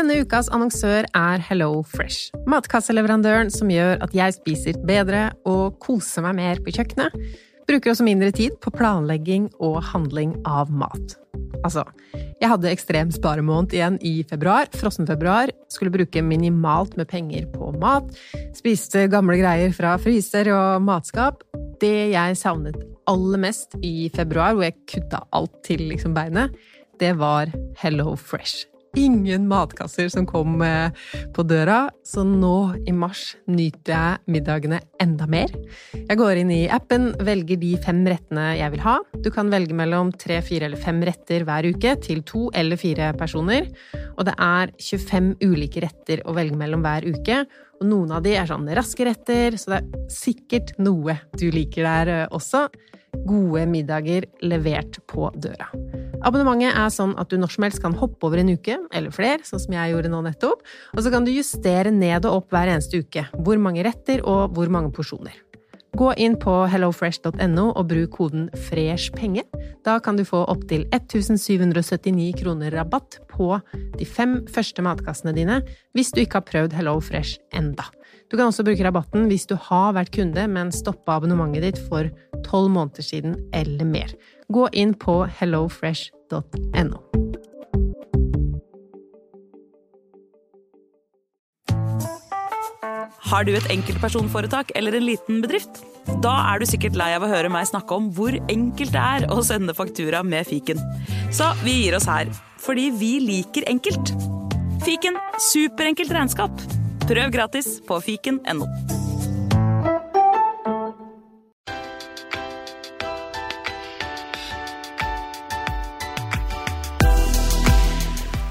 Denne ukas annonsør er Hello Fresh. Matkasseleverandøren som gjør at jeg spiser bedre og koser meg mer på kjøkkenet. Bruker også mindre tid på planlegging og handling av mat. Altså, jeg hadde ekstrem sparemåned igjen i februar, frossenfebruar. Skulle bruke minimalt med penger på mat. Spiste gamle greier fra fryser og matskap. Det jeg savnet aller mest i februar, hvor jeg kutta alt til liksom beinet, det var Hello Fresh ingen matkasser som kom eh, på døra, så nå i mars nyter jeg middagene enda mer. Jeg går inn i appen, velger de fem rettene jeg vil ha. Du kan velge mellom tre, fire eller fem retter hver uke til to eller fire personer. Og det er 25 ulike retter å velge mellom hver uke. Og noen av de er sånn raske retter, så det er sikkert noe du liker der eh, også. Gode middager levert på døra. Abonnementet er sånn at du når som helst kan hoppe over en uke, eller flere, sånn som jeg gjorde nå nettopp, og så kan du justere ned og opp hver eneste uke hvor mange retter og hvor mange porsjoner. Gå inn på hellofresh.no og bruk koden FRESHPENGE. Da kan du få opptil 1779 kroner rabatt på de fem første matkassene dine hvis du ikke har prøvd Hello Fresh enda. Du kan også bruke rabatten hvis du har vært kunde, men stoppa abonnementet ditt for tolv måneder siden eller mer. Gå inn på hellofresh.no. Har du et enkeltpersonforetak eller en liten bedrift? Da er du sikkert lei av å høre meg snakke om hvor enkelt det er å sende faktura med fiken. Så vi gir oss her, fordi vi liker enkelt. Fiken superenkelt regnskap. Prøv gratis på fiken.no.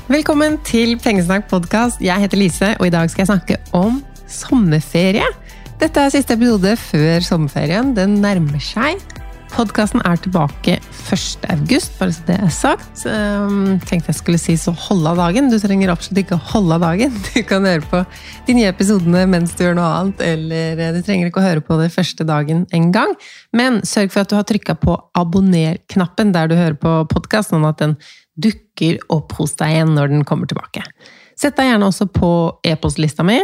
Velkommen til Pengesnakk podkast. Jeg heter Lise, og i dag skal jeg snakke om sommerferie. Dette er siste episode før sommerferien. Den nærmer seg. Podkasten er tilbake 1. august, bare så det er sagt. Um, tenkte jeg skulle si så hold av dagen. Du trenger absolutt ikke å holde av dagen. Du kan høre på de nye episodene mens du gjør noe annet, eller eh, du trenger ikke å høre på det første dagen en gang. Men sørg for at du har trykka på abonner-knappen der du hører på podkast, sånn at den dukker opp hos deg igjen når den kommer tilbake. Sett deg gjerne også på e-postlista mi.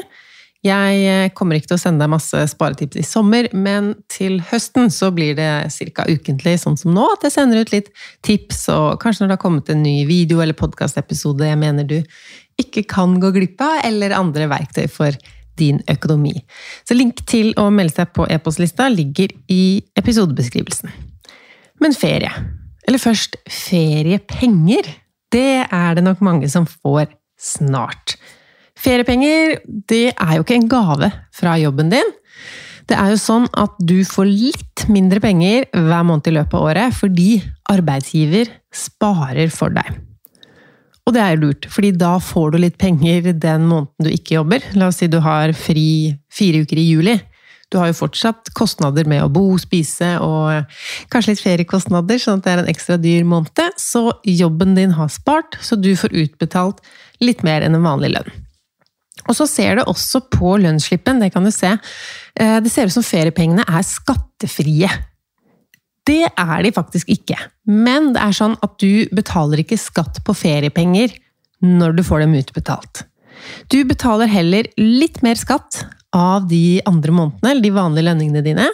Jeg eh, kommer ikke til å sende deg masse sparetips i sommer, men til høsten så blir det ca. ukentlig, sånn som nå, at jeg sender ut litt tips, og kanskje når det har kommet en ny video eller podkastepisode jeg mener du ikke kan gå glipp av, eller andre verktøy for din økonomi. Så link til å melde seg på e-postlista ligger i episodebeskrivelsen. Men ferie. Eller først feriepenger. Det er det nok mange som får snart. Feriepenger det er jo ikke en gave fra jobben din. Det er jo sånn at du får litt mindre penger hver måned i løpet av året fordi arbeidsgiver sparer for deg. Og det er jo lurt, fordi da får du litt penger den måneden du ikke jobber. La oss si du har fri fire uker i juli. Du har jo fortsatt kostnader med å bo, spise og kanskje litt feriekostnader, sånn at det er en ekstra dyr måned. Så jobben din har spart, så du får utbetalt litt mer enn en vanlig lønn. Og så ser det også på lønnsslippen, det kan du se. Eh, det ser ut som feriepengene er skattefrie. Det er de faktisk ikke. Men det er sånn at du betaler ikke skatt på feriepenger når du får dem utbetalt. Du betaler heller litt mer skatt av de andre månedene, eller de vanlige lønningene dine.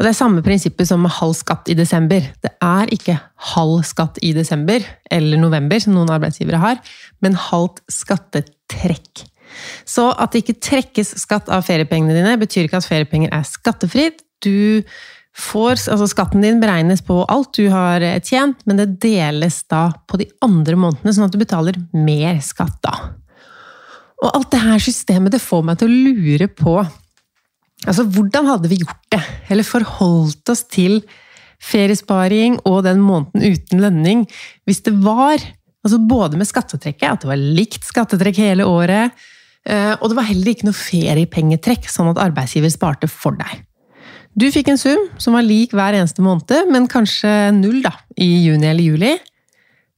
Og Det er samme prinsippet som med halv skatt i desember. Det er ikke halv skatt i desember eller november, som noen arbeidsgivere har, men halvt skattetrekk. Så at det ikke trekkes skatt av feriepengene dine, betyr ikke at feriepenger er skattefritt. Du får, altså Skatten din beregnes på alt du har tjent, men det deles da på de andre månedene, sånn at du betaler mer skatt da. Og alt det her systemet det får meg til å lure på altså Hvordan hadde vi gjort det? Eller forholdt oss til feriesparing og den måneden uten lønning hvis det var altså både med skattetrekket, at det var likt skattetrekk hele året, eh, og det var heller ikke noe feriepengetrekk, sånn at arbeidsgiver sparte for deg. Du fikk en sum som var lik hver eneste måned, men kanskje null da, i juni eller juli.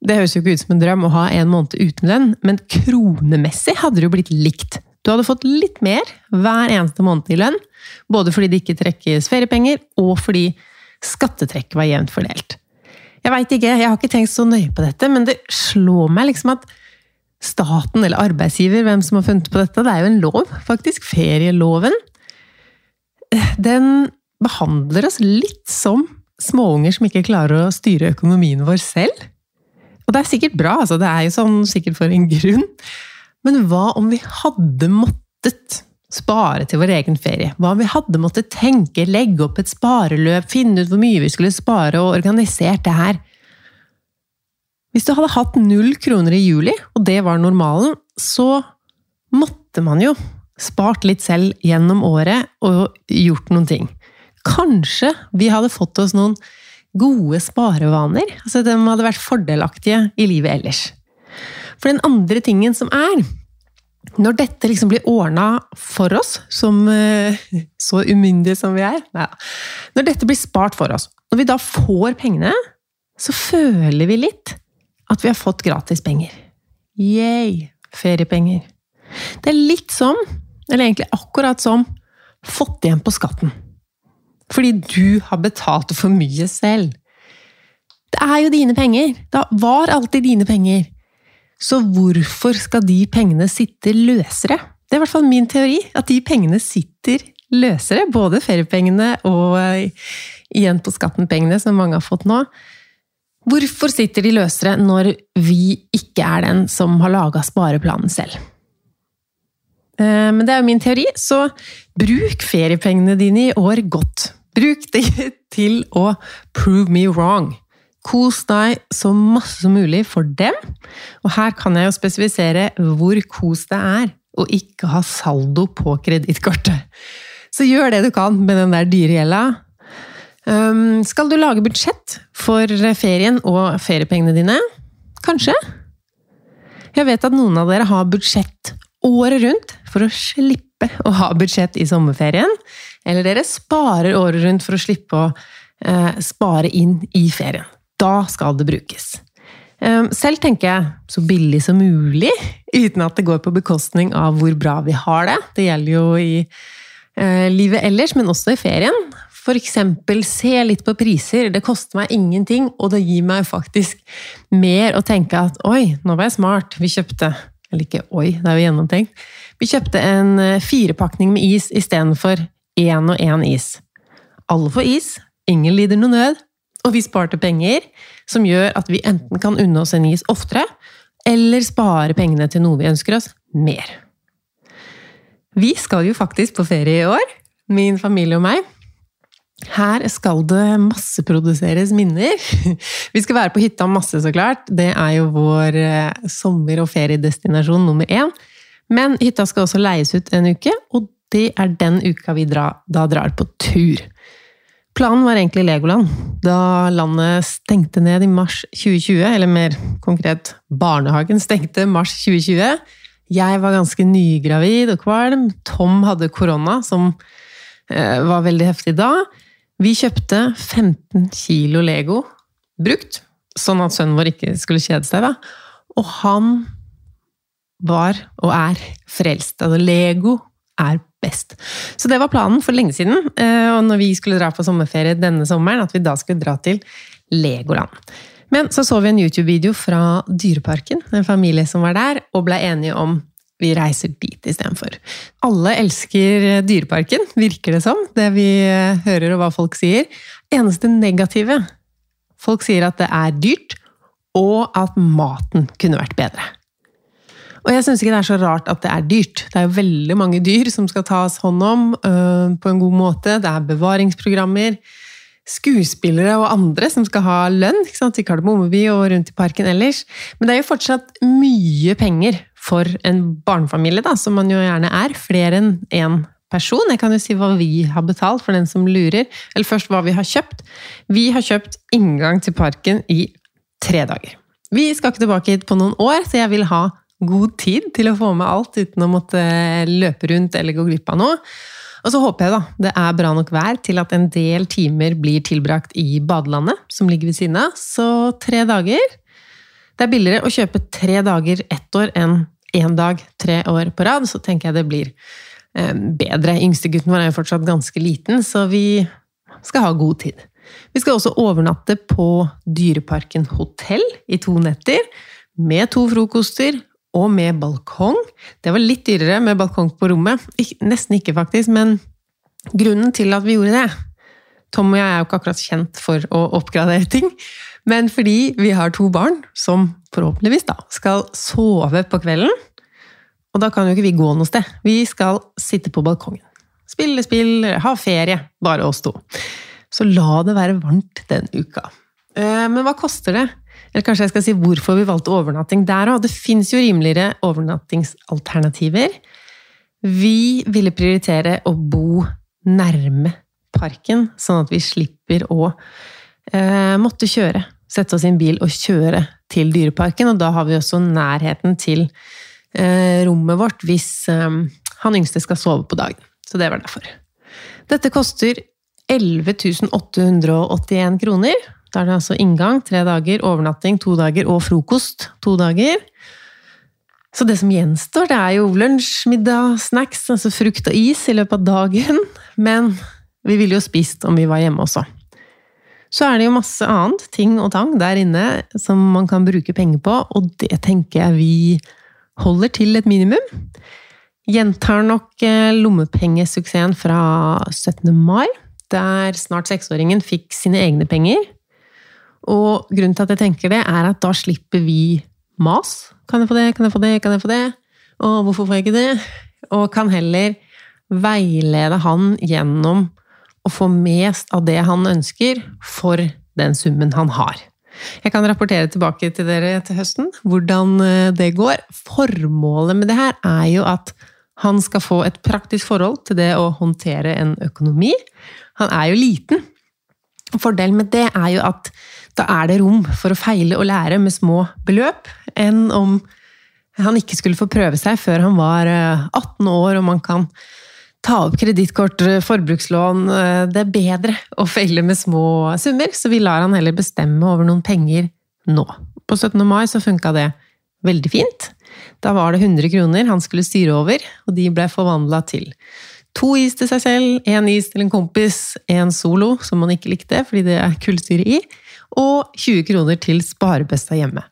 Det høres jo ikke ut som en drøm å ha en måned uten lønn, men kronemessig hadde det jo blitt likt. Du hadde fått litt mer hver eneste måned i lønn, både fordi det ikke trekkes feriepenger, og fordi skattetrekket var jevnt fordelt. Jeg veit ikke, jeg har ikke tenkt så nøye på dette, men det slår meg liksom at staten eller arbeidsgiver hvem som har funnet på dette. Det er jo en lov, faktisk. Ferieloven. Den behandler oss litt som småunger som ikke klarer å styre økonomien vår selv. Og det er sikkert bra, altså. Det er jo sånn sikkert for en grunn. Men hva om vi hadde måttet spare til vår egen ferie? Hva om vi hadde måttet tenke, legge opp et spareløp, finne ut hvor mye vi skulle spare, og organisert det her? Hvis du hadde hatt null kroner i juli, og det var normalen, så måtte man jo spart litt selv gjennom året og gjort noen ting. Kanskje vi hadde fått oss noen gode sparevaner. Altså de hadde vært fordelaktige i livet ellers. For den andre tingen som er Når dette liksom blir ordna for oss, som eh, så umyndige som vi er Når dette blir spart for oss, når vi da får pengene, så føler vi litt at vi har fått gratis penger. Yay! Feriepenger. Det er litt som, eller egentlig akkurat som, fått igjen på skatten. Fordi du har betalt for mye selv. Det er jo dine penger! Det var alltid dine penger. Så hvorfor skal de pengene sitte løsere? Det er i hvert fall min teori, at de pengene sitter løsere. Både feriepengene og eh, igjen på skatten-pengene, som mange har fått nå. Hvorfor sitter de løsere når vi ikke er den som har laga spareplanen selv? Eh, men det er jo min teori, så bruk feriepengene dine i år godt. Bruk det til å prove me wrong. Kos deg så masse som mulig for dem. Og her kan jeg jo spesifisere hvor kos det er å ikke ha saldo på kredittkortet. Så gjør det du kan med den der dyre gjelda. Um, skal du lage budsjett for ferien og feriepengene dine? Kanskje? Jeg vet at noen av dere har budsjett året rundt for å slippe å ha budsjett i sommerferien. Eller dere sparer året rundt for å slippe å eh, spare inn i ferien. Da skal det brukes. Um, selv tenker jeg så billig som mulig, uten at det går på bekostning av hvor bra vi har det. Det gjelder jo i eh, livet ellers, men også i ferien. Eksempel se litt på priser. Det koster meg ingenting, og det gir meg faktisk mer å tenke at oi, nå var jeg smart, vi kjøpte Eller ikke oi, det er jo gjennomtenkt. Vi kjøpte en eh, firepakning med is istedenfor én og én is. Alle får is, ingen lider noe nød, og vi sparte penger, som gjør at vi enten kan unne oss en is oftere, eller spare pengene til noe vi ønsker oss mer. Vi skal jo faktisk på ferie i år, min familie og meg. Her skal det masseproduseres minner. Vi skal være på hytta masse, så klart. Det er jo vår eh, sommer- og feriedestinasjon nummer én. Men hytta skal også leies ut en uke, og det er den uka vi drar, da drar på tur. Planen var egentlig Legoland, da landet stengte ned i mars 2020. Eller mer konkret, barnehagen stengte mars 2020. Jeg var ganske nygravid og kvalm. Tom hadde korona, som eh, var veldig heftig da. Vi kjøpte 15 kilo Lego brukt, sånn at sønnen vår ikke skulle kjede seg. da. Og han var, og er, frelst. Altså, Lego er best. Så det var planen for lenge siden, eh, og når vi skulle dra på sommerferie denne sommeren, at vi da skulle dra til Legoland. Men så så vi en YouTube-video fra Dyreparken, en familie som var der, og ble enige om vi reiser dit istedenfor. Alle elsker Dyreparken, virker det som, det vi eh, hører og hva folk sier. Eneste negative Folk sier at det er dyrt, og at maten kunne vært bedre. Og jeg syns ikke det er så rart at det er dyrt. Det er jo veldig mange dyr som skal tas hånd om øh, på en god måte. Det er bevaringsprogrammer. Skuespillere og andre som skal ha lønn ikke sant? i Kardemommeby og rundt i parken ellers. Men det er jo fortsatt mye penger for en barnefamilie, da, som man jo gjerne er. Flere enn én person. Jeg kan jo si hva vi har betalt, for den som lurer. Eller først hva vi har kjøpt. Vi har kjøpt inngang til parken i tre dager. Vi skal ikke tilbake hit på noen år, så jeg vil ha god tid til å få med alt uten å måtte løpe rundt eller gå glipp av noe. Og så håper jeg da det er bra nok vær til at en del timer blir tilbrakt i badelandet, som ligger ved siden av. Så tre dager. Det er billigere å kjøpe tre dager ett år enn én dag tre år på rad, så tenker jeg det blir eh, bedre. Yngstegutten vår er jo fortsatt ganske liten, så vi skal ha god tid. Vi skal også overnatte på Dyreparken hotell i to netter, med to frokoster og med balkong. Det var litt dyrere med balkong på rommet. Nesten ikke, faktisk, men grunnen til at vi gjorde det Tom og jeg er jo ikke akkurat kjent for å oppgradere ting, men fordi vi har to barn som forhåpentligvis da skal sove på kvelden. Og da kan jo ikke vi gå noe sted. Vi skal sitte på balkongen. Spille spill, ha ferie. Bare oss to. Så la det være varmt den uka. Eh, men hva koster det? Eller kanskje jeg skal si hvorfor vi valgte overnatting der òg. Det fins jo rimeligere overnattingsalternativer. Vi ville prioritere å bo nærme parken, sånn at vi slipper å eh, måtte kjøre. Sette oss i en bil og kjøre til Dyreparken, og da har vi også nærheten til eh, rommet vårt hvis eh, han yngste skal sove på dagen. Så det var derfor. Dette koster 11 881 kroner. Da er det altså inngang, tre dager, overnatting to dager og frokost to dager. Så det som gjenstår, det er jo lunsj, middag, snacks, altså frukt og is i løpet av dagen. Men vi ville jo spist om vi var hjemme også. Så er det jo masse annet, ting og tang, der inne som man kan bruke penger på, og det tenker jeg vi holder til et minimum. Gjentar nok eh, lommepengesuksessen fra 17. mai, der snart seksåringen fikk sine egne penger. Og grunnen til at jeg tenker det, er at da slipper vi mas. Kan jeg få det, kan jeg få det, kan jeg få det? Og hvorfor får jeg ikke det? Og kan heller veilede han gjennom å få mest av det han ønsker, for den summen han har. Jeg kan rapportere tilbake til dere til høsten hvordan eh, det går. Formålet med det her er jo at han skal få et praktisk forhold til det å håndtere en økonomi. Han er jo liten. Fordelen med det er jo at da er det rom for å feile og lære med små beløp, enn om han ikke skulle få prøve seg før han var 18 eh, år og man kan ta opp kredittkort, eh, forbrukslån. Eh, det er bedre å feile med små summer, så vi lar han heller bestemme over noen penger nå. På 17. mai så funka det veldig fint. Da var det 100 kroner han skulle styre over, og de ble forvandla til to is til seg selv, én is til en kompis, én solo som han ikke likte fordi det er kullsyre i, og 20 kroner til sparebøsta hjemme.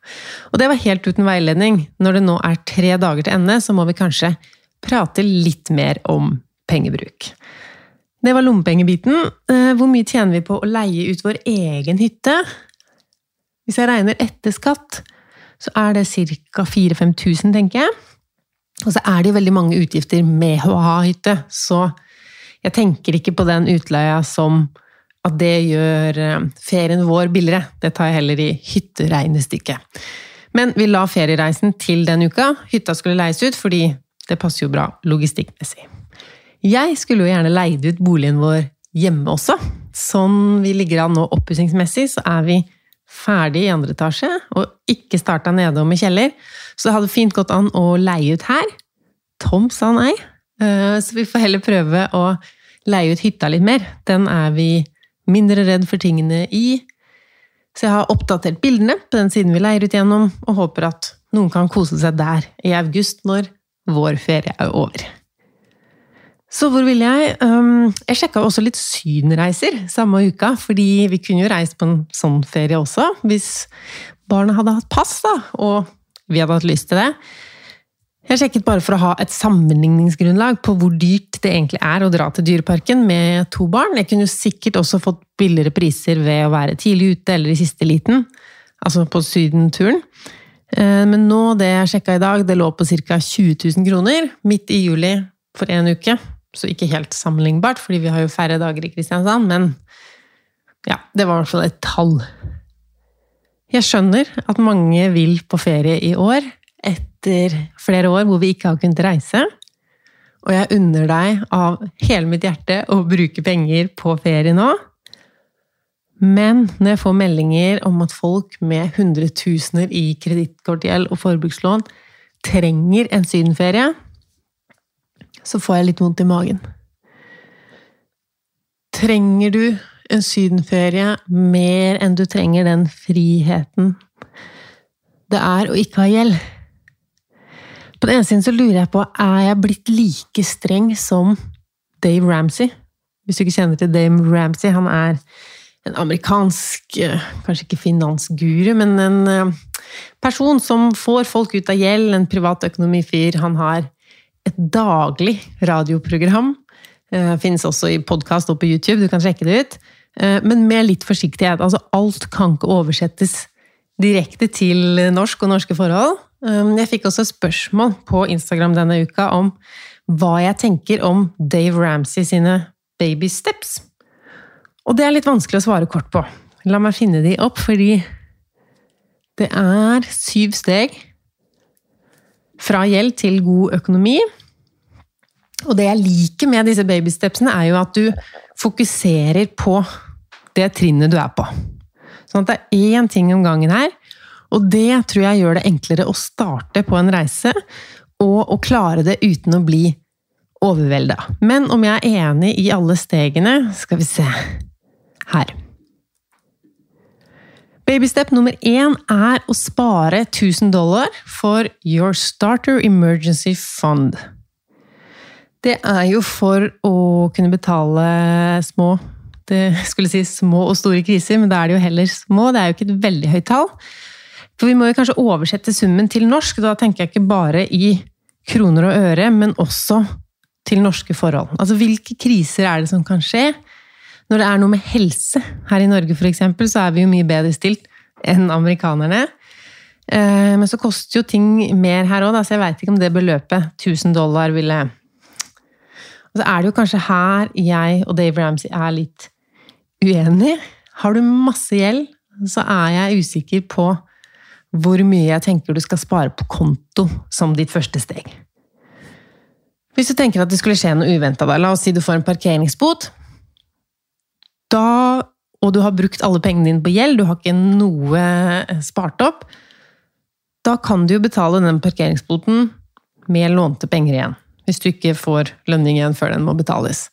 Og det var helt uten veiledning. Når det nå er tre dager til ende, så må vi kanskje prate litt mer om pengebruk. Det var lommepengebiten. Eh, hvor mye tjener vi på å leie ut vår egen hytte? Hvis jeg regner etter skatt, så er det ca. 4000-5000, tenker jeg. Og så er det jo veldig mange utgifter med å ha hytte, så jeg tenker ikke på den utleia som at det gjør eh, ferien vår billigere. Det tar jeg heller i hytteregnestykket. Men vi la feriereisen til den uka. Hytta skulle leies ut fordi det passer jo bra logistikkmessig. Jeg skulle jo gjerne leid ut boligen vår hjemme også. Sånn vi ligger an nå oppussingsmessig, så er vi ferdig i andre etasje, og ikke starta nede og med kjeller. Så det hadde fint gått an å leie ut her. Tom sa nei, eh, så vi får heller prøve å leie ut hytta litt mer. Den er vi mindre redd for tingene i. Så jeg har oppdatert bildene på den siden vi leier ut gjennom, og håper at noen kan kose seg der i august, når vår ferie er over. Så hvor ville jeg? Um, jeg sjekka også litt sydenreiser samme uka, fordi vi kunne jo reist på en sånn ferie også, hvis barna hadde hatt pass, da, og vi hadde hatt lyst til det. Jeg sjekket bare for å ha et sammenligningsgrunnlag på hvor dyrt det egentlig er å dra til Dyreparken med to barn. Jeg kunne jo sikkert også fått billigere priser ved å være tidlig ute eller i siste liten, altså på sydenturen. Eh, men nå, det jeg sjekka i dag, det lå på ca. 20 000 kroner midt i juli for én uke. Så ikke helt sammenlignbart, fordi vi har jo færre dager i Kristiansand, men ja, det var i hvert fall et tall. Jeg skjønner at mange vil på ferie i år, etter flere år hvor vi ikke har kunnet reise. Og jeg unner deg av hele mitt hjerte å bruke penger på ferie nå. Men når jeg får meldinger om at folk med hundretusener i kredittkortgjeld og forbrukslån trenger en sydenferie, så får jeg litt vondt i magen. Trenger du en sydenferie mer enn du trenger den friheten det er å ikke ha gjeld? På den ene siden så lurer jeg på er jeg blitt like streng som Dave Ramsey. Hvis du ikke kjenner til Dave Ramsey, han er en amerikansk eh, Kanskje ikke finansguru, men en eh, person som får folk ut av gjeld. En privatøkonomifyr. Han har et daglig radioprogram. Uh, Finnes også i podkast og på YouTube, du kan sjekke det ut. Men med litt forsiktighet. Altså, alt kan ikke oversettes direkte til norsk og norske forhold. Jeg fikk også spørsmål på Instagram denne uka om hva jeg tenker om Dave Ramsey sine baby steps. Og det er litt vanskelig å svare kort på. La meg finne de opp, fordi det er syv steg fra gjeld til god økonomi. Og det jeg liker med disse babystepsene, er jo at du fokuserer på det trinnet du er på. Sånn at det er én ting om gangen her. Og det tror jeg gjør det enklere å starte på en reise, og å klare det uten å bli overvelda. Men om jeg er enig i alle stegene Skal vi se her. Babystep nummer én er å spare 1000 dollar for Your Starter Emergency Fund. Det er jo for å kunne betale små det skulle si små og store kriser, men da er det jo heller små. Det er jo ikke et veldig høyt tall. For vi må jo kanskje oversette summen til norsk. Da tenker jeg ikke bare i kroner og øre, men også til norske forhold. Altså hvilke kriser er det som kan skje? Når det er noe med helse, her i Norge f.eks., så er vi jo mye bedre stilt enn amerikanerne. Eh, men så koster jo ting mer her òg, så jeg veit ikke om det beløpet, 1000 dollar, ville Og så er det jo kanskje her jeg og Dave Ramsey er litt uenige. Har du masse gjeld, så er jeg usikker på hvor mye jeg tenker du skal spare på konto som ditt første steg. Hvis du tenker at det skulle skje noe uventa, la oss si du får en parkeringsbot da, og du har brukt alle pengene dine på gjeld, du har ikke noe eh, spart opp, da kan du jo betale den parkeringsboten med lånte penger igjen. Hvis du ikke får lønning igjen før den må betales.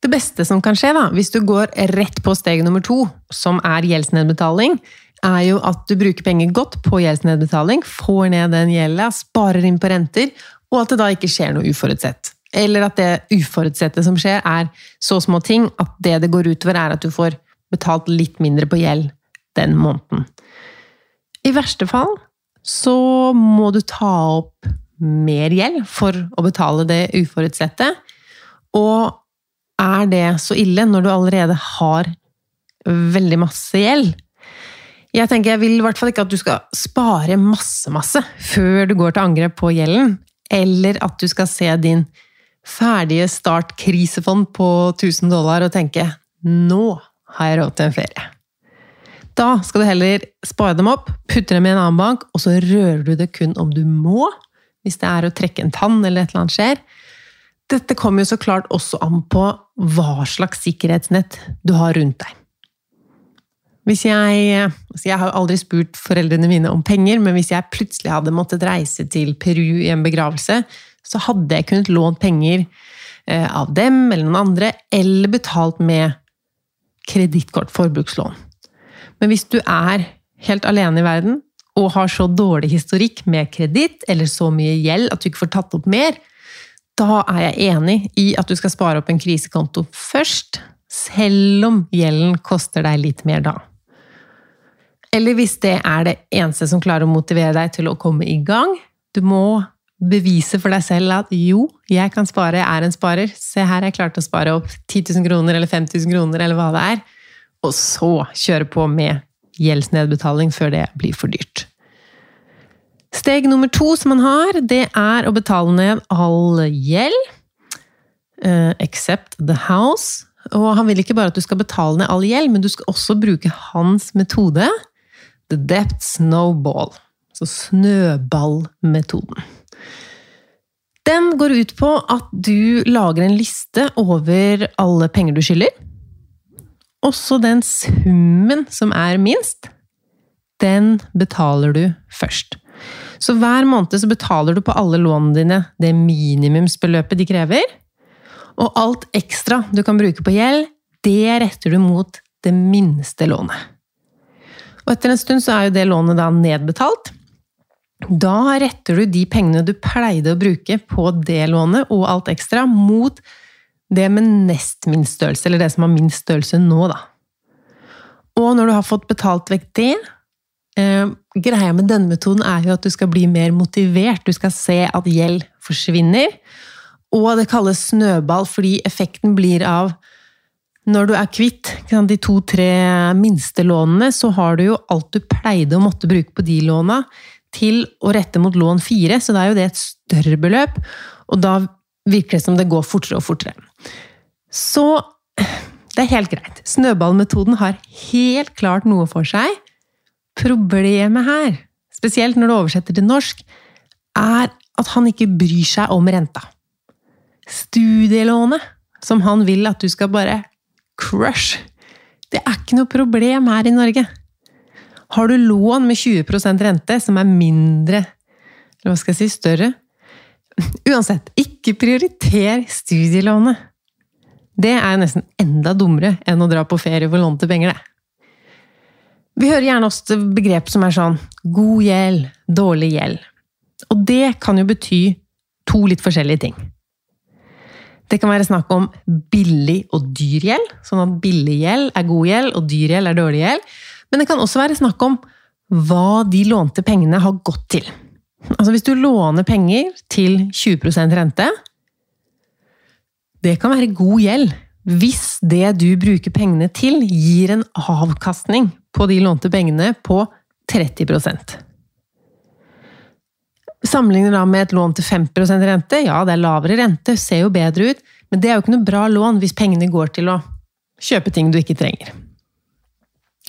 Det beste som kan skje, da, hvis du går rett på steg nummer to, som er gjeldsnedbetaling, er jo at du bruker penger godt på gjeldsnedbetaling, får ned den gjelda, sparer inn på renter, og at det da ikke skjer noe uforutsett. Eller at det uforutsette som skjer, er så små ting at det det går utover, er at du får betalt litt mindre på gjeld den måneden. I verste fall så må du ta opp mer gjeld for å betale det uforutsette. Og er det så ille når du allerede har veldig masse gjeld? Jeg tenker jeg vil i hvert fall ikke at du skal spare masse, masse før du går til angrep på gjelden, eller at du skal se din ferdige startkrisefond på 1000 dollar og tenke nå har jeg råd til en ferie. Da skal du heller spare dem opp, putte dem i en annen bank, og så rører du det kun om du må, hvis det er å trekke en tann eller et eller annet skjer. Dette kommer jo så klart også an på hva slags sikkerhetsnett du har rundt deg. Hvis jeg altså Jeg har aldri spurt foreldrene mine om penger, men hvis jeg plutselig hadde måttet reise til Peru i en begravelse, så hadde jeg kunnet lånt penger eh, av dem eller noen andre, eller betalt med kredittkort, forbrukslån. Men hvis du er helt alene i verden og har så dårlig historikk med kreditt eller så mye gjeld at du ikke får tatt opp mer, da er jeg enig i at du skal spare opp en krisekonto først, selv om gjelden koster deg litt mer da. Eller hvis det er det eneste som klarer å motivere deg til å komme i gang. Du må bevise for deg selv at jo, jeg kan spare, jeg er en sparer. Se her, jeg klarte å spare opp 10 000 kroner eller 5000 kroner eller hva det er. Og så kjøre på med gjeldsnedbetaling før det blir for dyrt. Steg nummer to som man har, det er å betale ned all gjeld. Except the house. Og han vil ikke bare at du skal betale ned all gjeld, men du skal også bruke hans metode. The debt snowball. Så snøballmetoden. Den går ut på at du lager en liste over alle penger du skylder. Også den summen som er minst, den betaler du først. Så hver måned så betaler du på alle lånene dine det minimumsbeløpet de krever. Og alt ekstra du kan bruke på gjeld, det retter du mot det minste lånet. Og etter en stund så er jo det lånet da nedbetalt. Da retter du de pengene du pleide å bruke på det lånet og alt ekstra, mot det med nest minst størrelse, eller det som har minst størrelse nå, da. Og når du har fått betalt vekk det eh, Greia med denne metoden er jo at du skal bli mer motivert. Du skal se at gjeld forsvinner. Og det kalles snøball fordi effekten blir av når du er kvitt de to-tre minste lånene, så har du jo alt du pleide å måtte bruke på de låna, til å rette mot lån fire, så da er jo det et større beløp. Og da virker det som det går fortere og fortere. Så det er helt greit. Snøballmetoden har helt klart noe for seg. Problemet her, spesielt når du oversetter til norsk, er at han ikke bryr seg om renta. Studielånet, som han vil at du skal bare crush, det er ikke noe problem her i Norge. Har du lån med 20% rente, som er mindre Eller hva skal jeg si større? Uansett, ikke prioriter studielånet. Det er nesten enda dummere enn å dra på ferie for lånte penger, det. Vi hører gjerne også begrep som er sånn god gjeld, dårlig gjeld. Og det kan jo bety to litt forskjellige ting. Det kan være snakk om billig og dyr gjeld, sånn at billig gjeld er god gjeld, og dyr gjeld er dårlig gjeld. Men det kan også være snakk om hva de lånte pengene har gått til. Altså hvis du låner penger til 20% rente Det kan være god gjeld hvis det du bruker pengene til, gir en avkastning på de lånte pengene på 30% Sammenligner da med et lån til 5% rente, ja, det er lavere rente, ser jo bedre ut, men det er jo ikke noe bra lån hvis pengene går til å kjøpe ting du ikke trenger.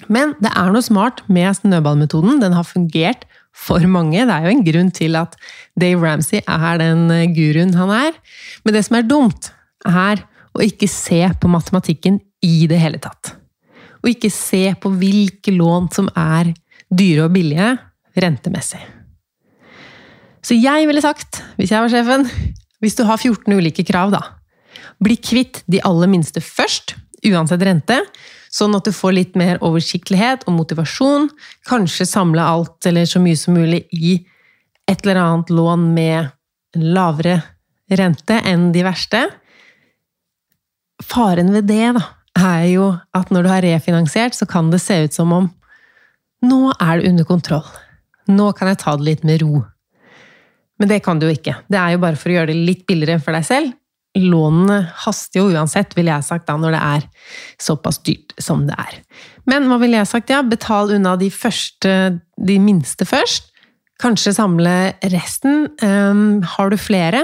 Men det er noe smart med snøballmetoden. Den har fungert for mange. Det er jo en grunn til at Dave Ramsey er den guruen han er. Men det som er dumt, er å ikke se på matematikken i det hele tatt. Og ikke se på hvilke lån som er dyre og billige rentemessig. Så jeg ville sagt, hvis jeg var sjefen, hvis du har 14 ulike krav, da Bli kvitt de aller minste først, uansett rente, sånn at du får litt mer oversiktlighet og motivasjon. Kanskje samle alt eller så mye som mulig i et eller annet lån med lavere rente enn de verste. Faren ved det da, er jo at når du har refinansiert, så kan det se ut som om nå er det under kontroll. Nå kan jeg ta det litt med ro. Men det kan du jo ikke. Det er jo bare for å gjøre det litt billigere for deg selv. Lånene haster jo uansett, ville jeg sagt da, når det er såpass dyrt som det er. Men hva ville jeg sagt? Ja, betal unna de første, de minste først. Kanskje samle resten. Um, har du flere?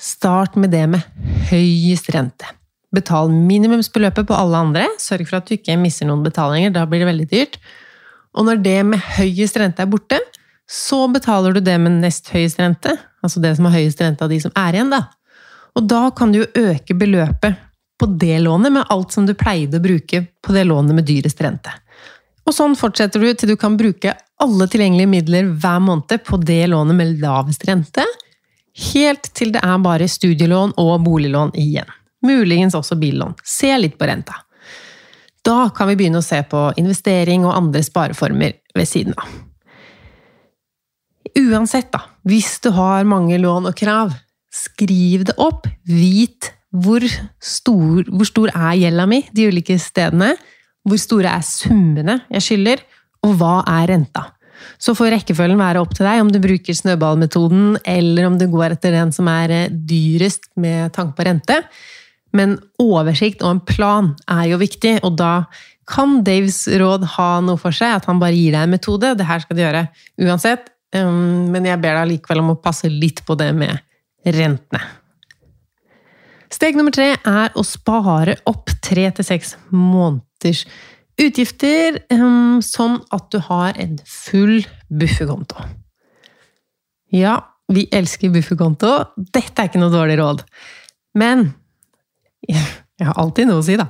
Start med det med høyest rente. Betal minimumsbeløpet på alle andre. Sørg for at du ikke misser noen betalinger, da blir det veldig dyrt. Og når det med høyest rente er borte, så betaler du det med nest høyest rente, altså det som har høyest rente av de som er igjen, da. Og da kan du jo øke beløpet på det lånet med alt som du pleide å bruke på det lånet med dyrest rente. Og sånn fortsetter du til du kan bruke alle tilgjengelige midler hver måned på det lånet med lavest rente, helt til det er bare studielån og boliglån igjen. Muligens også billån. Se litt på renta. Da kan vi begynne å se på investering og andre spareformer ved siden av. Uansett, da, hvis du har mange lån og krav, skriv det opp. Vit hvor stor, hvor stor er gjelda mi de ulike stedene. Hvor store er summene jeg skylder, og hva er renta? Så får rekkefølgen være opp til deg om du bruker snøballmetoden, eller om du går etter den som er eh, dyrest med tanke på rente. Men oversikt og en plan er jo viktig, og da kan Daves råd ha noe for seg. At han bare gir deg en metode. Det her skal du gjøre uansett. Um, men jeg ber deg likevel om å passe litt på det med rentene. Steg nummer tre er å spare opp tre til seks måneders utgifter, um, sånn at du har en full bufferkonto. Ja, vi elsker bufferkonto. Dette er ikke noe dårlig råd. Men jeg har alltid noe å si, da.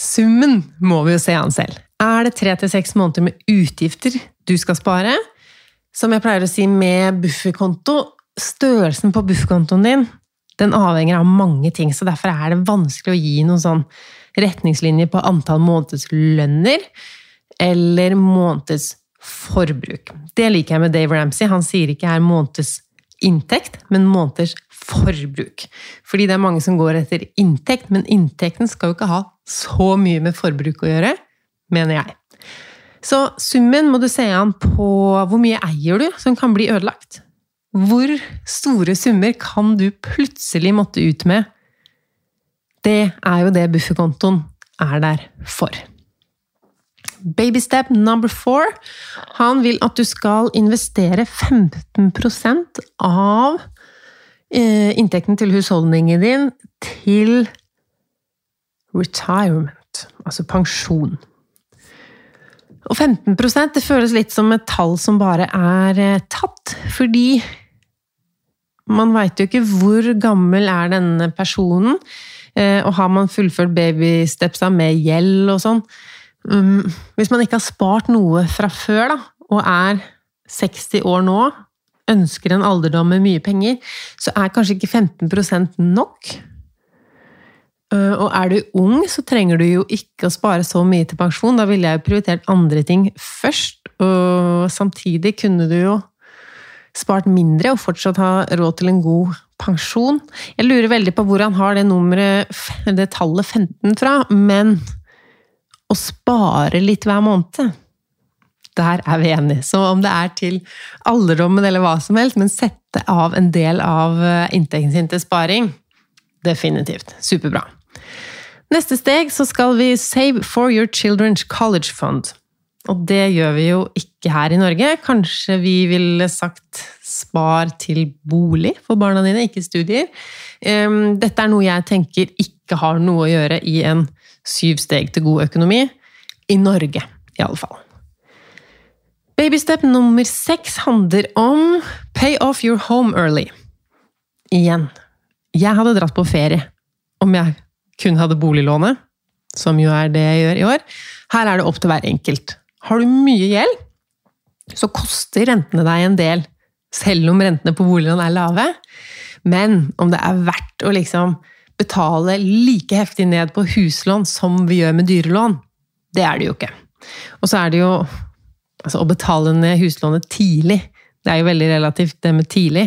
Summen må vi jo se an selv. Er det tre til seks måneder med utgifter du skal spare, som jeg pleier å si med bufferkonto, størrelsen på bufferkontoen din den avhenger av mange ting, så derfor er det vanskelig å gi noen sånn retningslinjer på antall månedslønner eller månedsforbruk. Det liker jeg med Dave Ramsey. Han sier ikke her månedsinntekt, men måneders forbruk. Fordi det er mange som går etter inntekt, men inntekten skal jo ikke ha så mye med forbruk å gjøre, mener jeg. Så summen må du se an på hvor mye eier du som kan bli ødelagt. Hvor store summer kan du plutselig måtte ut med? Det er jo det bufferkontoen er der for. Babystep number four. Han vil at du skal investere 15 av eh, inntekten til husholdningen din til retirement, altså pensjon. Og 15% det føles litt som et tall som bare er eh, tatt, fordi man veit jo ikke hvor gammel er denne personen, eh, og har man fullført babystepsa med gjeld og sånn um, Hvis man ikke har spart noe fra før, da, og er 60 år nå, ønsker en alderdom med mye penger, så er kanskje ikke 15% nok. Eh, og er du ung, så trenger du jo ikke å spare så mye til pensjon. Da ville jeg prioritert andre ting først. Og samtidig kunne du jo spart mindre og fortsatt ha råd til en god pensjon. Jeg lurer veldig på hvor han har det nummeret, det tallet 15 fra, men å spare litt hver måned der er vi enige. Så om det er til alderdommen eller hva som helst, men sette av en del av eh, inntekten sin til sparing, definitivt. Superbra. Neste steg så skal vi Save for your children's college fund. Og det gjør vi jo ikke her i Norge. Kanskje vi ville sagt spar til bolig for barna dine, ikke studier. Dette er noe jeg tenker ikke har noe å gjøre i en syv steg til god økonomi. I Norge, i alle fall. Babystep nummer seks handler om pay off your home early. Igjen. Jeg hadde dratt på ferie om jeg kun hadde boliglånet, som jo er det jeg gjør i år. Her er det opp til hver enkelt. Har du mye gjeld, så koster rentene deg en del, selv om rentene på boliglån er lave. Men om det er verdt å liksom betale like heftig ned på huslån som vi gjør med dyrelån, det er det jo ikke. Og så er det jo altså, å betale ned huslånet tidlig. Det er jo veldig relativt, det med tidlig.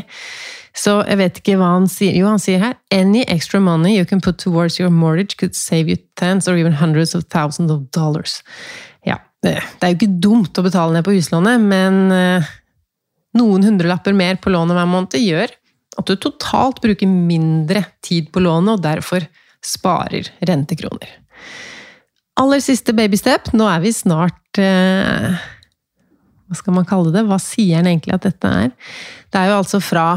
Så jeg vet ikke hva han sier. Jo, han sier her Any extra money you can put towards your mortgage could save you tens or even hundreds of thousands of dollars. Ja, det, er jo ikke dumt å betale ned på huslånet, men eh, noen hundrelapper mer på lånet hver måned gjør at du totalt bruker mindre tid på lånet, og derfor sparer rentekroner. Aller siste babystep. Nå er vi snart eh, Hva skal man kalle det? Hva sier han egentlig at dette er? Det er jo altså fra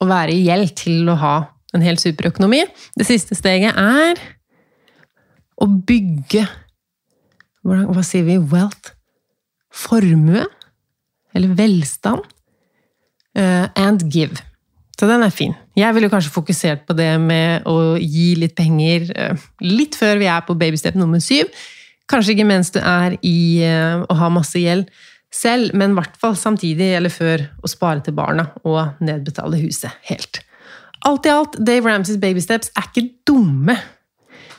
å være i gjeld til å ha en helt superøkonomi. Det siste steget er å bygge Hva sier vi? Wealth? Formue? Eller velstand? Uh, and give. Så den er fin. Jeg ville kanskje fokusert på det med å gi litt penger uh, litt før vi er på babystep nummer syv. Kanskje ikke mens du er i uh, å ha masse gjeld selv, men i hvert fall samtidig eller før å spare til barna og nedbetale huset helt. Alt i alt, Dave Ramsays babysteps er ikke dumme,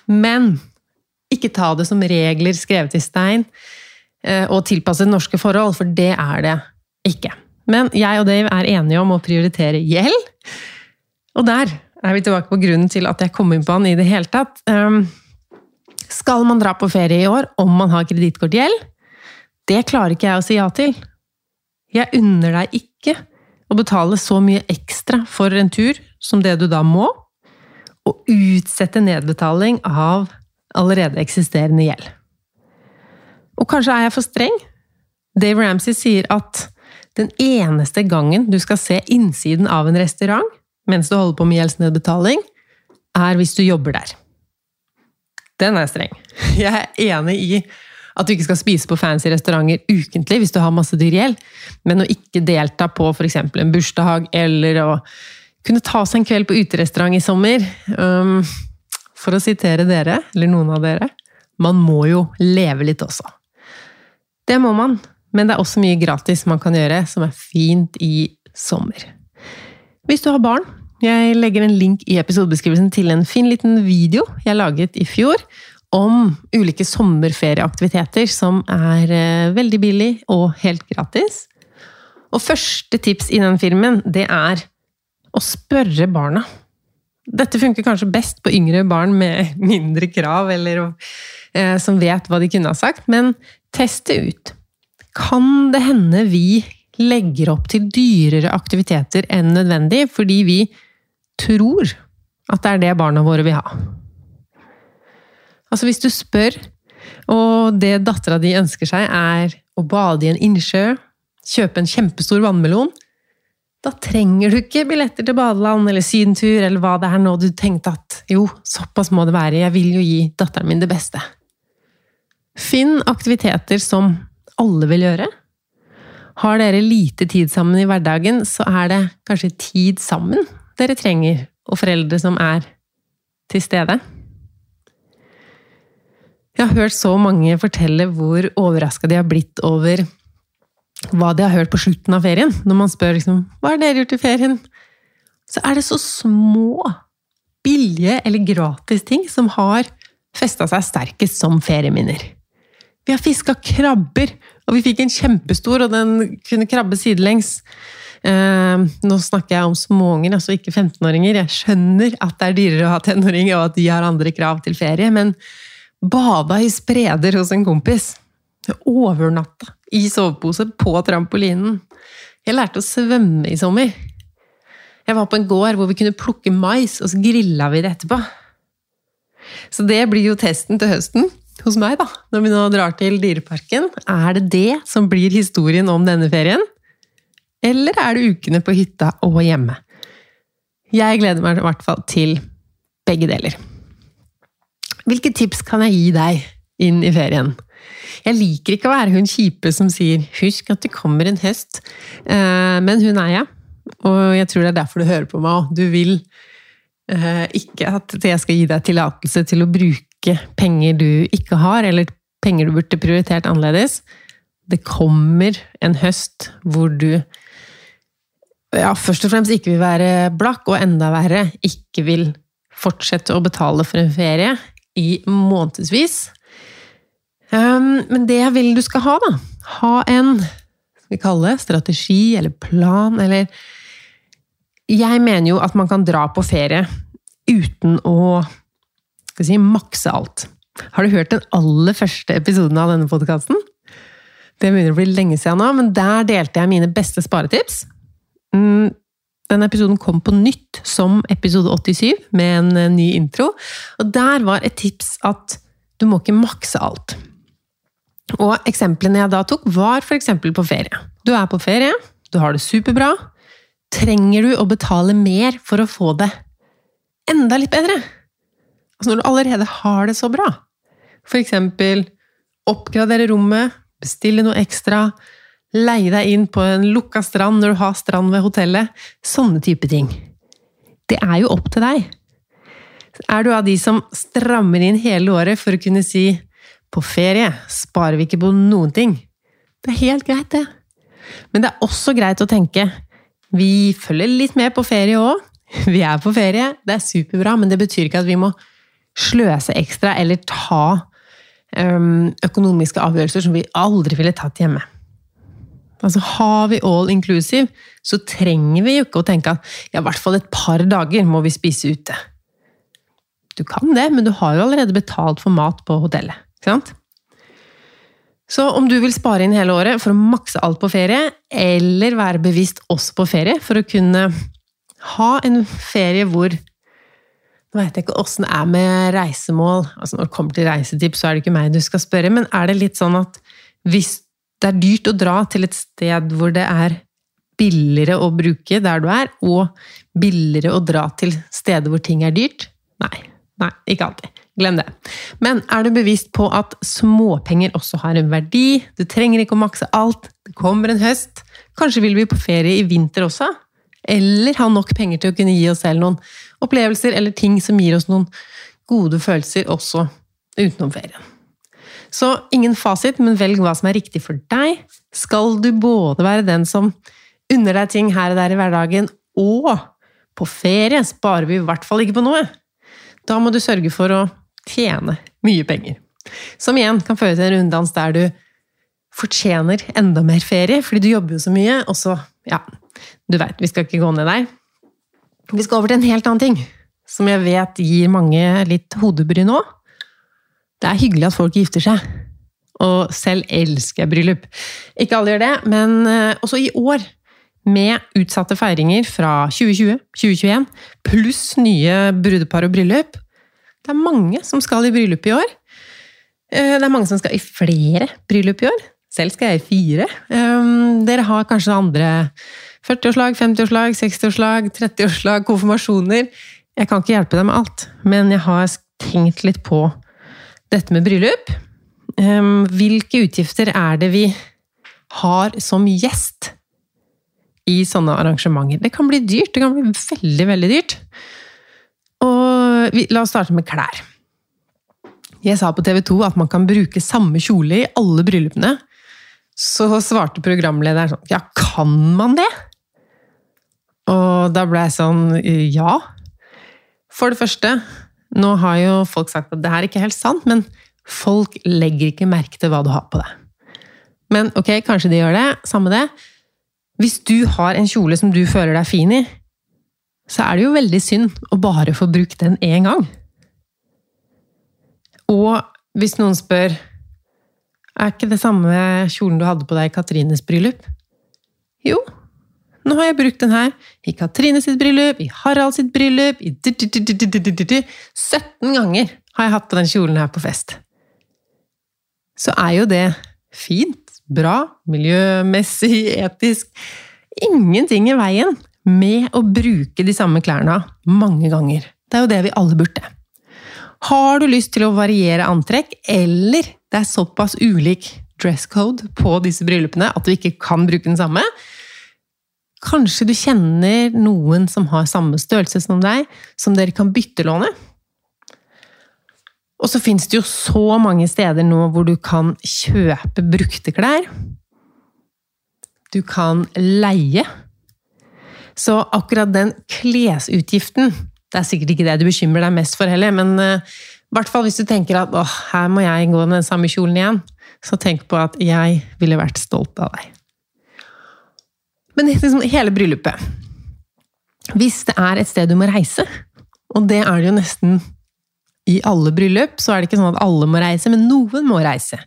men ikke ta det som regler skrevet i stein eh, og tilpasset norske forhold, for det er det ikke. Men jeg og Dave er enige om å prioritere gjeld, og der er vi tilbake på grunnen til at jeg kom inn på han i det hele tatt. Ehm, skal man dra på ferie i år om man har kredittkortgjeld? Det klarer ikke jeg å si ja til. Jeg unner deg ikke å betale så mye ekstra for en tur som det du da må, og utsette nedbetaling av allerede eksisterende gjeld. Og kanskje er jeg for streng? Dave Ramsey sier at den eneste gangen du skal se innsiden av en restaurant mens du holder på med gjeldsnedbetaling, er hvis du jobber der. Den er streng. Jeg er enig i at du ikke skal spise på fancy restauranter ukentlig hvis du har masse dyr gjeld, men å ikke delta på f.eks. en bursdag eller å kunne ta seg en kveld på uterestaurant i sommer. Um, for å sitere dere, eller noen av dere, man må jo leve litt også. Det må man, men det er også mye gratis man kan gjøre som er fint i sommer. Hvis du har barn, jeg legger en link i episodebeskrivelsen til en fin liten video jeg laget i fjor om ulike sommerferieaktiviteter som er eh, veldig billig og helt gratis. Og første tips i den filmen, det er å spørre barna Dette funker kanskje best på yngre barn med mindre krav, eller eh, som vet hva de kunne ha sagt, men test det ut. Kan det hende vi legger opp til dyrere aktiviteter enn nødvendig fordi vi tror at det er det barna våre vil ha? Altså hvis du spør, og det dattera di ønsker seg er å bade i en innsjø, kjøpe en kjempestor vannmelon, da trenger du ikke billetter til badeland eller sydentur eller hva det er nå du tenkte at jo, såpass må det være, jeg vil jo gi datteren min det beste. Finn aktiviteter som alle vil gjøre. Har dere lite tid sammen i hverdagen, så er det kanskje tid sammen dere trenger, og foreldre som er til stede. Jeg har hørt så mange fortelle hvor overraska de har blitt over hva de har hørt på slutten av ferien. Når man spør liksom, hva har dere gjort i ferien, så er det så små, billige eller gratis ting som har festa seg sterkest som ferieminner. Vi har fiska krabber, og vi fikk en kjempestor, og den kunne krabbe sidelengs. Eh, nå snakker jeg om småunger, altså ikke 15-åringer. Jeg skjønner at det er dyrere å ha tenåringer, og at de har andre krav til ferie, men bada i spreder hos en kompis. Overnatta i sovepose på trampolinen. Jeg lærte å svømme i sommer. Jeg var på en gård hvor vi kunne plukke mais, og så grilla vi det etterpå. Så det blir jo testen til høsten hos meg, da, når vi nå drar til Dyreparken. Er det det som blir historien om denne ferien? Eller er det ukene på hytta og hjemme? Jeg gleder meg i hvert fall til begge deler. Hvilke tips kan jeg gi deg inn i ferien? Jeg liker ikke å være hun kjipe som sier 'husk at det kommer en høst', eh, men hun er jeg. Og jeg tror det er derfor du hører på meg òg. Du vil eh, ikke at jeg skal gi deg tillatelse til å bruke penger du ikke har, eller penger du burde prioritert annerledes. Det kommer en høst hvor du ja, først og fremst ikke vil være blakk, og enda verre ikke vil fortsette å betale for en ferie i månedsvis. Um, men det jeg vil du skal ha, da Ha en skal vi kalle det, strategi eller plan, eller Jeg mener jo at man kan dra på ferie uten å skal si, makse alt. Har du hørt den aller første episoden av denne podkasten? Det begynner å bli lenge siden nå, men der delte jeg mine beste sparetips. Mm, den episoden kom på nytt som episode 87, med en eh, ny intro. Og der var et tips at du må ikke makse alt. Og eksemplene jeg da tok, var f.eks. på ferie. Du er på ferie, du har det superbra. Trenger du å betale mer for å få det enda litt bedre? Altså når du allerede har det så bra. For eksempel oppgradere rommet, bestille noe ekstra, leie deg inn på en lukka strand når du har strand ved hotellet. Sånne type ting. Det er jo opp til deg. Er du av de som strammer inn hele året for å kunne si på ferie sparer vi ikke på noen ting. Det er helt greit, det. Men det er også greit å tenke vi følger litt med på ferie òg. Vi er på ferie, det er superbra, men det betyr ikke at vi må sløse ekstra eller ta økonomiske avgjørelser som vi aldri ville tatt hjemme. Altså Har vi all inclusive, så trenger vi jo ikke å tenke at ja, i hvert fall et par dager må vi spise ute. Du kan det, men du har jo allerede betalt for mat på hotellet. Ikke sant? Så om du vil spare inn hele året for å makse alt på ferie, eller være bevisst også på ferie for å kunne ha en ferie hvor Nå vet jeg ikke åssen det er med reisemål. altså Når det kommer til reisetips, så er det ikke meg du skal spørre, men er det litt sånn at hvis det er dyrt å dra til et sted hvor det er billigere å bruke der du er, og billigere å dra til steder hvor ting er dyrt? Nei. Nei, ikke alltid. Glem det. Men er du bevisst på at småpenger også har en verdi? Du trenger ikke å makse alt. Det kommer en høst. Kanskje vil vi på ferie i vinter også? Eller ha nok penger til å kunne gi oss selv noen opplevelser eller ting som gir oss noen gode følelser også utenom ferien. Så ingen fasit, men velg hva som er riktig for deg. Skal du både være den som unner deg ting her og der i hverdagen, og på ferie sparer vi i hvert fall ikke på noe. Da må du sørge for å tjene mye penger. Som igjen kan føre til en runddans der du fortjener enda mer ferie, fordi du jobber jo så mye, og så Ja, du veit, vi skal ikke gå ned der. Vi skal over til en helt annen ting. som jeg vet gir mange litt hodebry nå. Det er hyggelig at folk gifter seg. Og selv elsker jeg bryllup. Ikke alle gjør det, men eh, også i år, med utsatte feiringer fra 2020, 2021, pluss nye brudepar og bryllup. Det er mange som skal i bryllup i år. Eh, det er mange som skal i flere bryllup i år. Selv skal jeg i fire. Um, dere har kanskje andre 40-årslag, 50-årslag, 60-årslag, 30-årslag, konfirmasjoner. Jeg kan ikke hjelpe deg med alt, men jeg har tenkt litt på dette med bryllup. Um, hvilke utgifter er det vi har som gjest i sånne arrangementer? Det kan bli dyrt. Det kan bli veldig, veldig dyrt. Og vi, la oss starte med klær. Jeg sa på TV 2 at man kan bruke samme kjole i alle bryllupene så svarte programlederen sånn Ja, kan man det? Og da ble jeg sånn Ja. For det første, nå har jo folk sagt at det her er ikke helt sant, men folk legger ikke merke til hva du har på deg. Men ok, kanskje de gjør det. Samme det. Hvis du har en kjole som du føler deg fin i, så er det jo veldig synd å bare få brukt den én gang. Og hvis noen spør er ikke det samme kjolen du hadde på deg i Katrines bryllup? Jo, nå har jeg brukt den her i Katrine sitt bryllup, i Harald sitt bryllup, i 17 ganger har jeg hatt på den kjolen her på fest. Så er jo det fint, bra, miljømessig, etisk Ingenting i veien med å bruke de samme klærne mange ganger. Det er jo det vi alle burde. Har du lyst til å variere antrekk, eller det er såpass ulik dress code på disse bryllupene at du ikke kan bruke den samme. Kanskje du kjenner noen som har samme størrelse som deg, som dere kan byttelåne? Og så fins det jo så mange steder nå hvor du kan kjøpe brukte klær. Du kan leie. Så akkurat den klesutgiften Det er sikkert ikke det du bekymrer deg mest for heller, men uh, i hvert fall hvis du tenker at åh, her må jeg gå med den samme kjolen igjen. Så tenk på at jeg ville vært stolt av deg. Men liksom hele bryllupet Hvis det er et sted du må reise, og det er det jo nesten i alle bryllup, så er det ikke sånn at alle må reise, men noen må reise.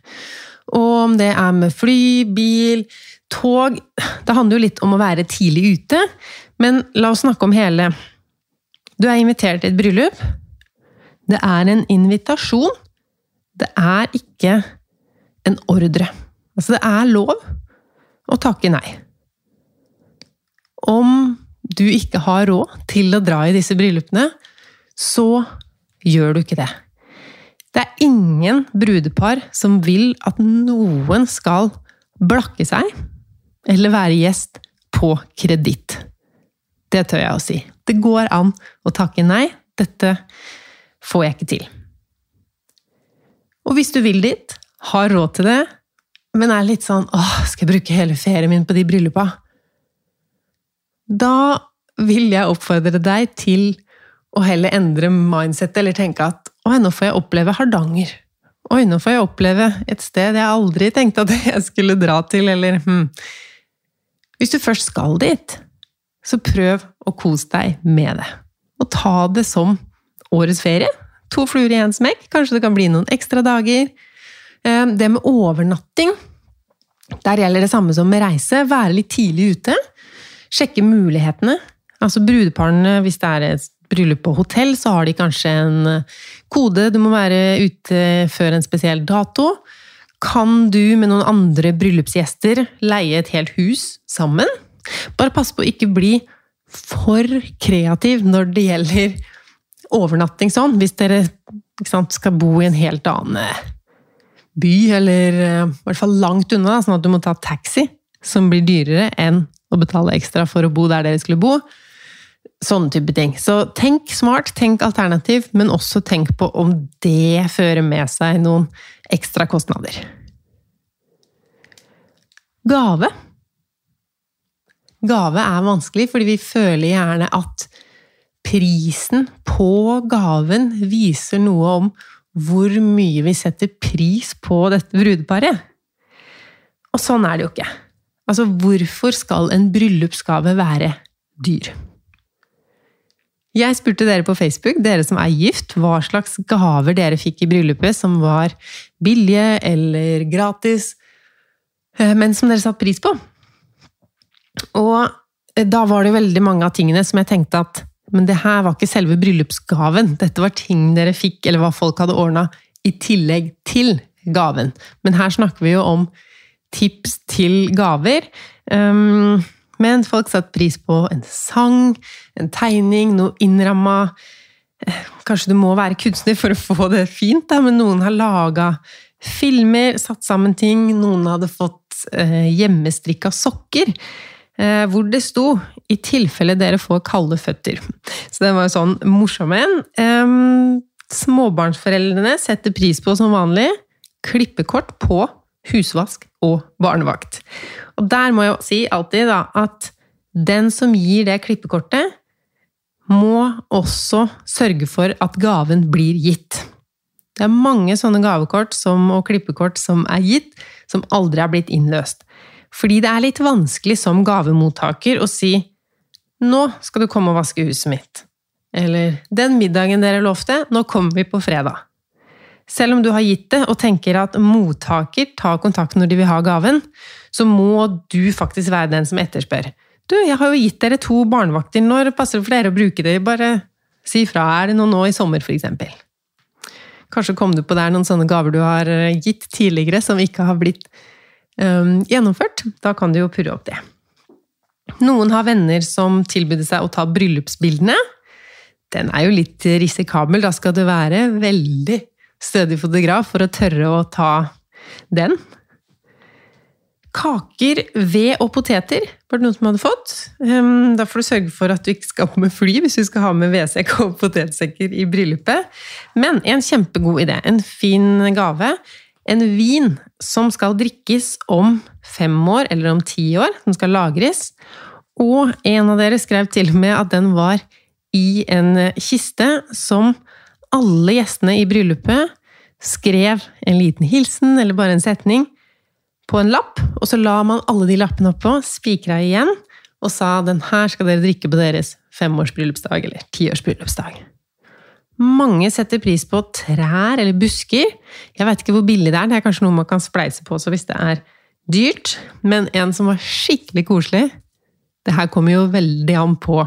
Og om det er med fly, bil, tog Det handler jo litt om å være tidlig ute, men la oss snakke om hele Du er invitert til et bryllup. Det er en invitasjon. Det er ikke en ordre. Altså, det er lov å takke nei. Om du ikke har råd til å dra i disse bryllupene, så gjør du ikke det. Det er ingen brudepar som vil at noen skal blakke seg eller være gjest på kreditt. Det tør jeg å si. Det går an å takke nei. Dette får jeg ikke til. Og hvis du vil dit, har råd til det, men er litt sånn åh, skal jeg bruke hele ferien min på de bryllupa? Da vil jeg oppfordre deg til å heller endre mindsettet, eller tenke at oi, nå får jeg oppleve Hardanger. Oi, nå får jeg oppleve et sted jeg aldri tenkte at jeg skulle dra til, eller hm. Hvis du først skal dit, så prøv å kose deg med det. Og ta det som årets ferie. To fluer i én smekk. Kanskje det kan bli noen ekstra dager. Eh, det med overnatting Der gjelder det samme som med reise. Være litt tidlig ute. Sjekke mulighetene. Altså Brudeparene, hvis det er et bryllup på hotell, så har de kanskje en eh, kode. Du må være ute før en spesiell dato. Kan du med noen andre bryllupsgjester leie et helt hus sammen? Bare pass på å ikke bli for kreativ når det gjelder overnatting sånn, hvis dere sant, skal bo i en helt annen eh, by, eller eh, i hvert fall langt unna, sånn at du må ta taxi, som blir dyrere enn å betale ekstra for å bo der dere skulle bo. Sånne type ting. Så tenk smart, tenk alternativ, men også tenk på om det fører med seg noen ekstra kostnader. Gave. Gave er vanskelig, fordi vi føler gjerne at prisen på gaven viser noe om hvor mye vi setter pris på dette brudeparet. Og sånn er det jo ikke. Altså, hvorfor skal en bryllupsgave være dyr? Jeg spurte dere på Facebook, dere som er gift, hva slags gaver dere fikk i bryllupet som var billige eller gratis, eh, men som dere satte pris på. Og eh, da var det veldig mange av tingene som jeg tenkte at men det her var ikke selve bryllupsgaven. Dette var ting dere fikk, eller hva folk hadde ordna, i tillegg til gaven. Men her snakker vi jo om tips til gaver. Um, men folk satte pris på en sang, en tegning, noe innramma Kanskje du må være kunstner for å få det fint, da, men noen har laga filmer, satt sammen ting. Noen hadde fått eh, hjemmestrikka sokker. Eh, hvor det sto 'i tilfelle dere får kalde føtter'. Så det var jo sånn morsom en. Um, småbarnsforeldrene setter pris på, som vanlig, klippekort på husvask og barnevakt. Og der må jeg si alltid da, at den som gir det klippekortet, må også sørge for at gaven blir gitt. Det er mange sånne gavekort som, og klippekort som er gitt, som aldri har blitt innløst. Fordi det er litt vanskelig som gavemottaker å si 'Nå skal du komme og vaske huset mitt'. Eller 'Den middagen dere lovte, nå kommer vi på fredag'. Selv om du har gitt det og tenker at mottaker tar kontakt når de vil ha gaven, så må du faktisk være den som etterspør. Du, jeg har jo gitt dere to barnevakter, når passer det for dere å bruke det? Bare si fra. Er det noe nå i sommer, f.eks.? Kanskje kom du på der noen sånne gaver du har eh, gitt tidligere som ikke har blitt um, gjennomført? Da kan du jo purre opp det. Noen har venner som tilbød seg å ta bryllupsbildene. Den er jo litt risikabel. Da skal det være veldig stødig fotograf for å tørre å ta den. Kaker, ved og poteter var det noen som hadde fått. Ehm, da får du sørge for at du ikke skal med fly hvis du skal ha med vedsekk og potetsekker i bryllupet. Men en kjempegod idé. En fin gave. En vin som skal drikkes om fem år eller om ti år. Som skal lagres. Og en av dere skrev til og med at den var i en kiste som alle gjestene i bryllupet skrev en liten hilsen eller bare en setning på en lapp, og så la man alle de lappene oppå, spikra igjen, og sa 'den her skal dere drikke på deres femårsbryllupsdag' eller tiårsbryllupsdag. Mange setter pris på trær eller busker. Jeg vet ikke hvor billig det er, det er kanskje noe man kan spleise på også hvis det er dyrt, men en som var skikkelig koselig Det her kommer jo veldig an på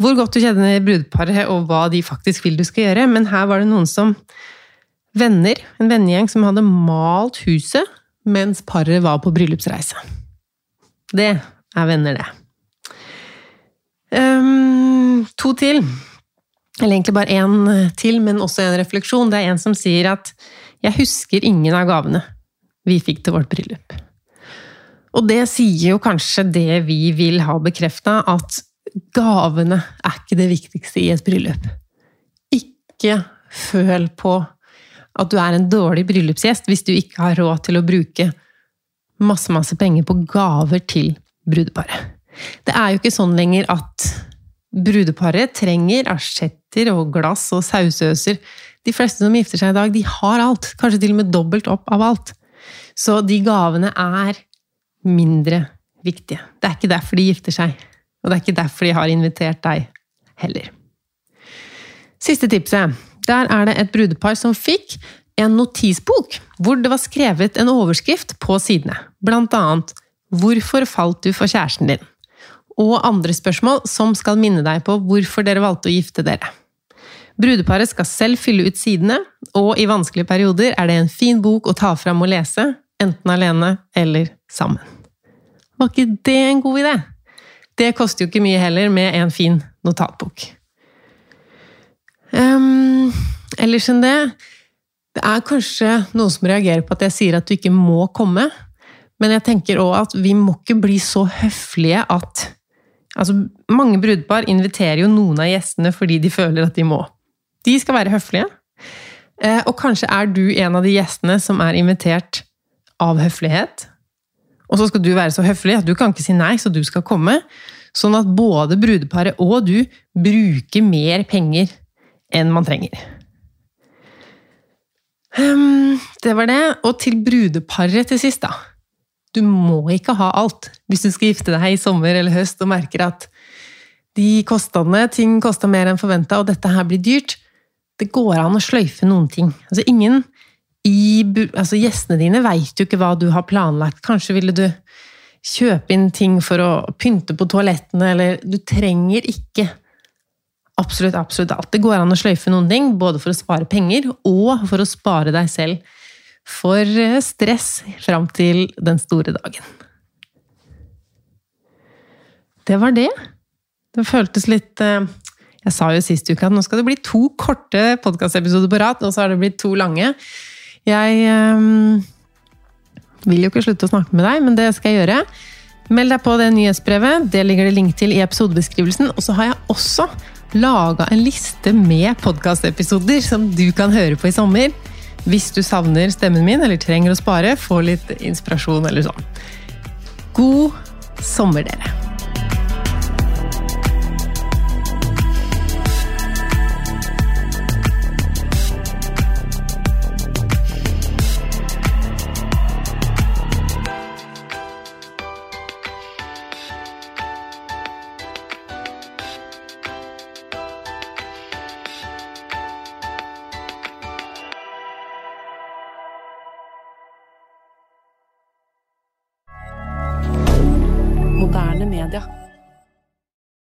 hvor godt du kjenner brudeparet, og hva de faktisk vil du skal gjøre. Men her var det noen som Venner, en vennegjeng som hadde malt huset mens paret var på bryllupsreise. Det er venner, det. Um, to til. Eller egentlig bare én til, men også en refleksjon. Det er en som sier at 'jeg husker ingen av gavene vi fikk til vårt bryllup'. Og det sier jo kanskje det vi vil ha bekrefta, at gavene er ikke det viktigste i et bryllup. Ikke føl på at du er en dårlig bryllupsgjest hvis du ikke har råd til å bruke masse, masse penger på gaver til brudeparet. Det er jo ikke sånn lenger at brudeparet trenger asjetter og glass og sausøser. De fleste som gifter seg i dag, de har alt. Kanskje til og med dobbelt opp av alt. Så de gavene er mindre viktige. Det er ikke derfor de gifter seg. Og det er ikke derfor de har invitert deg heller. Siste tipset. Der er det et brudepar som fikk en notisbok hvor det var skrevet en overskrift på sidene. Blant annet 'Hvorfor falt du for kjæresten din?' og andre spørsmål som skal minne deg på hvorfor dere valgte å gifte dere. Brudeparet skal selv fylle ut sidene, og i vanskelige perioder er det en fin bok å ta fram og lese, enten alene eller sammen. Var ikke det en god idé? Det koster jo ikke mye heller, med en fin notatbok. Um, ellers enn det Det er kanskje noen som reagerer på at jeg sier at du ikke må komme. Men jeg tenker òg at vi må ikke bli så høflige at Altså, mange brudepar inviterer jo noen av gjestene fordi de føler at de må. De skal være høflige. Eh, og kanskje er du en av de gjestene som er invitert av høflighet. Og så skal du være så høflig at du kan ikke si nei, så du skal komme. Sånn at både brudeparet og du bruker mer penger enn man trenger. Um, det var det. Og til brudeparet til sist, da. Du må ikke ha alt hvis du skal gifte deg i sommer eller høst og merker at de kostnadene, ting koster mer enn forventa, og dette her blir dyrt. Det går an å sløyfe noen ting. Altså ingen i, altså Gjestene dine veit jo ikke hva du har planlagt. Kanskje ville du kjøpe inn ting for å pynte på toalettene, eller Du trenger ikke absolutt, absolutt alt. Det går an å sløyfe noen ting, både for å spare penger og for å spare deg selv for eh, stress fram til den store dagen. Det var det. Det føltes litt eh, Jeg sa jo sist uke at nå skal det bli to korte podkastepisoder på rad, og så har det blitt to lange. Jeg um, vil jo ikke slutte å snakke med deg, men det skal jeg gjøre. Meld deg på det nyhetsbrevet. Det ligger det link til i episodebeskrivelsen. Og så har jeg også laga en liste med podkastepisoder som du kan høre på i sommer. Hvis du savner stemmen min eller trenger å spare, få litt inspirasjon eller sånn. God sommer, dere!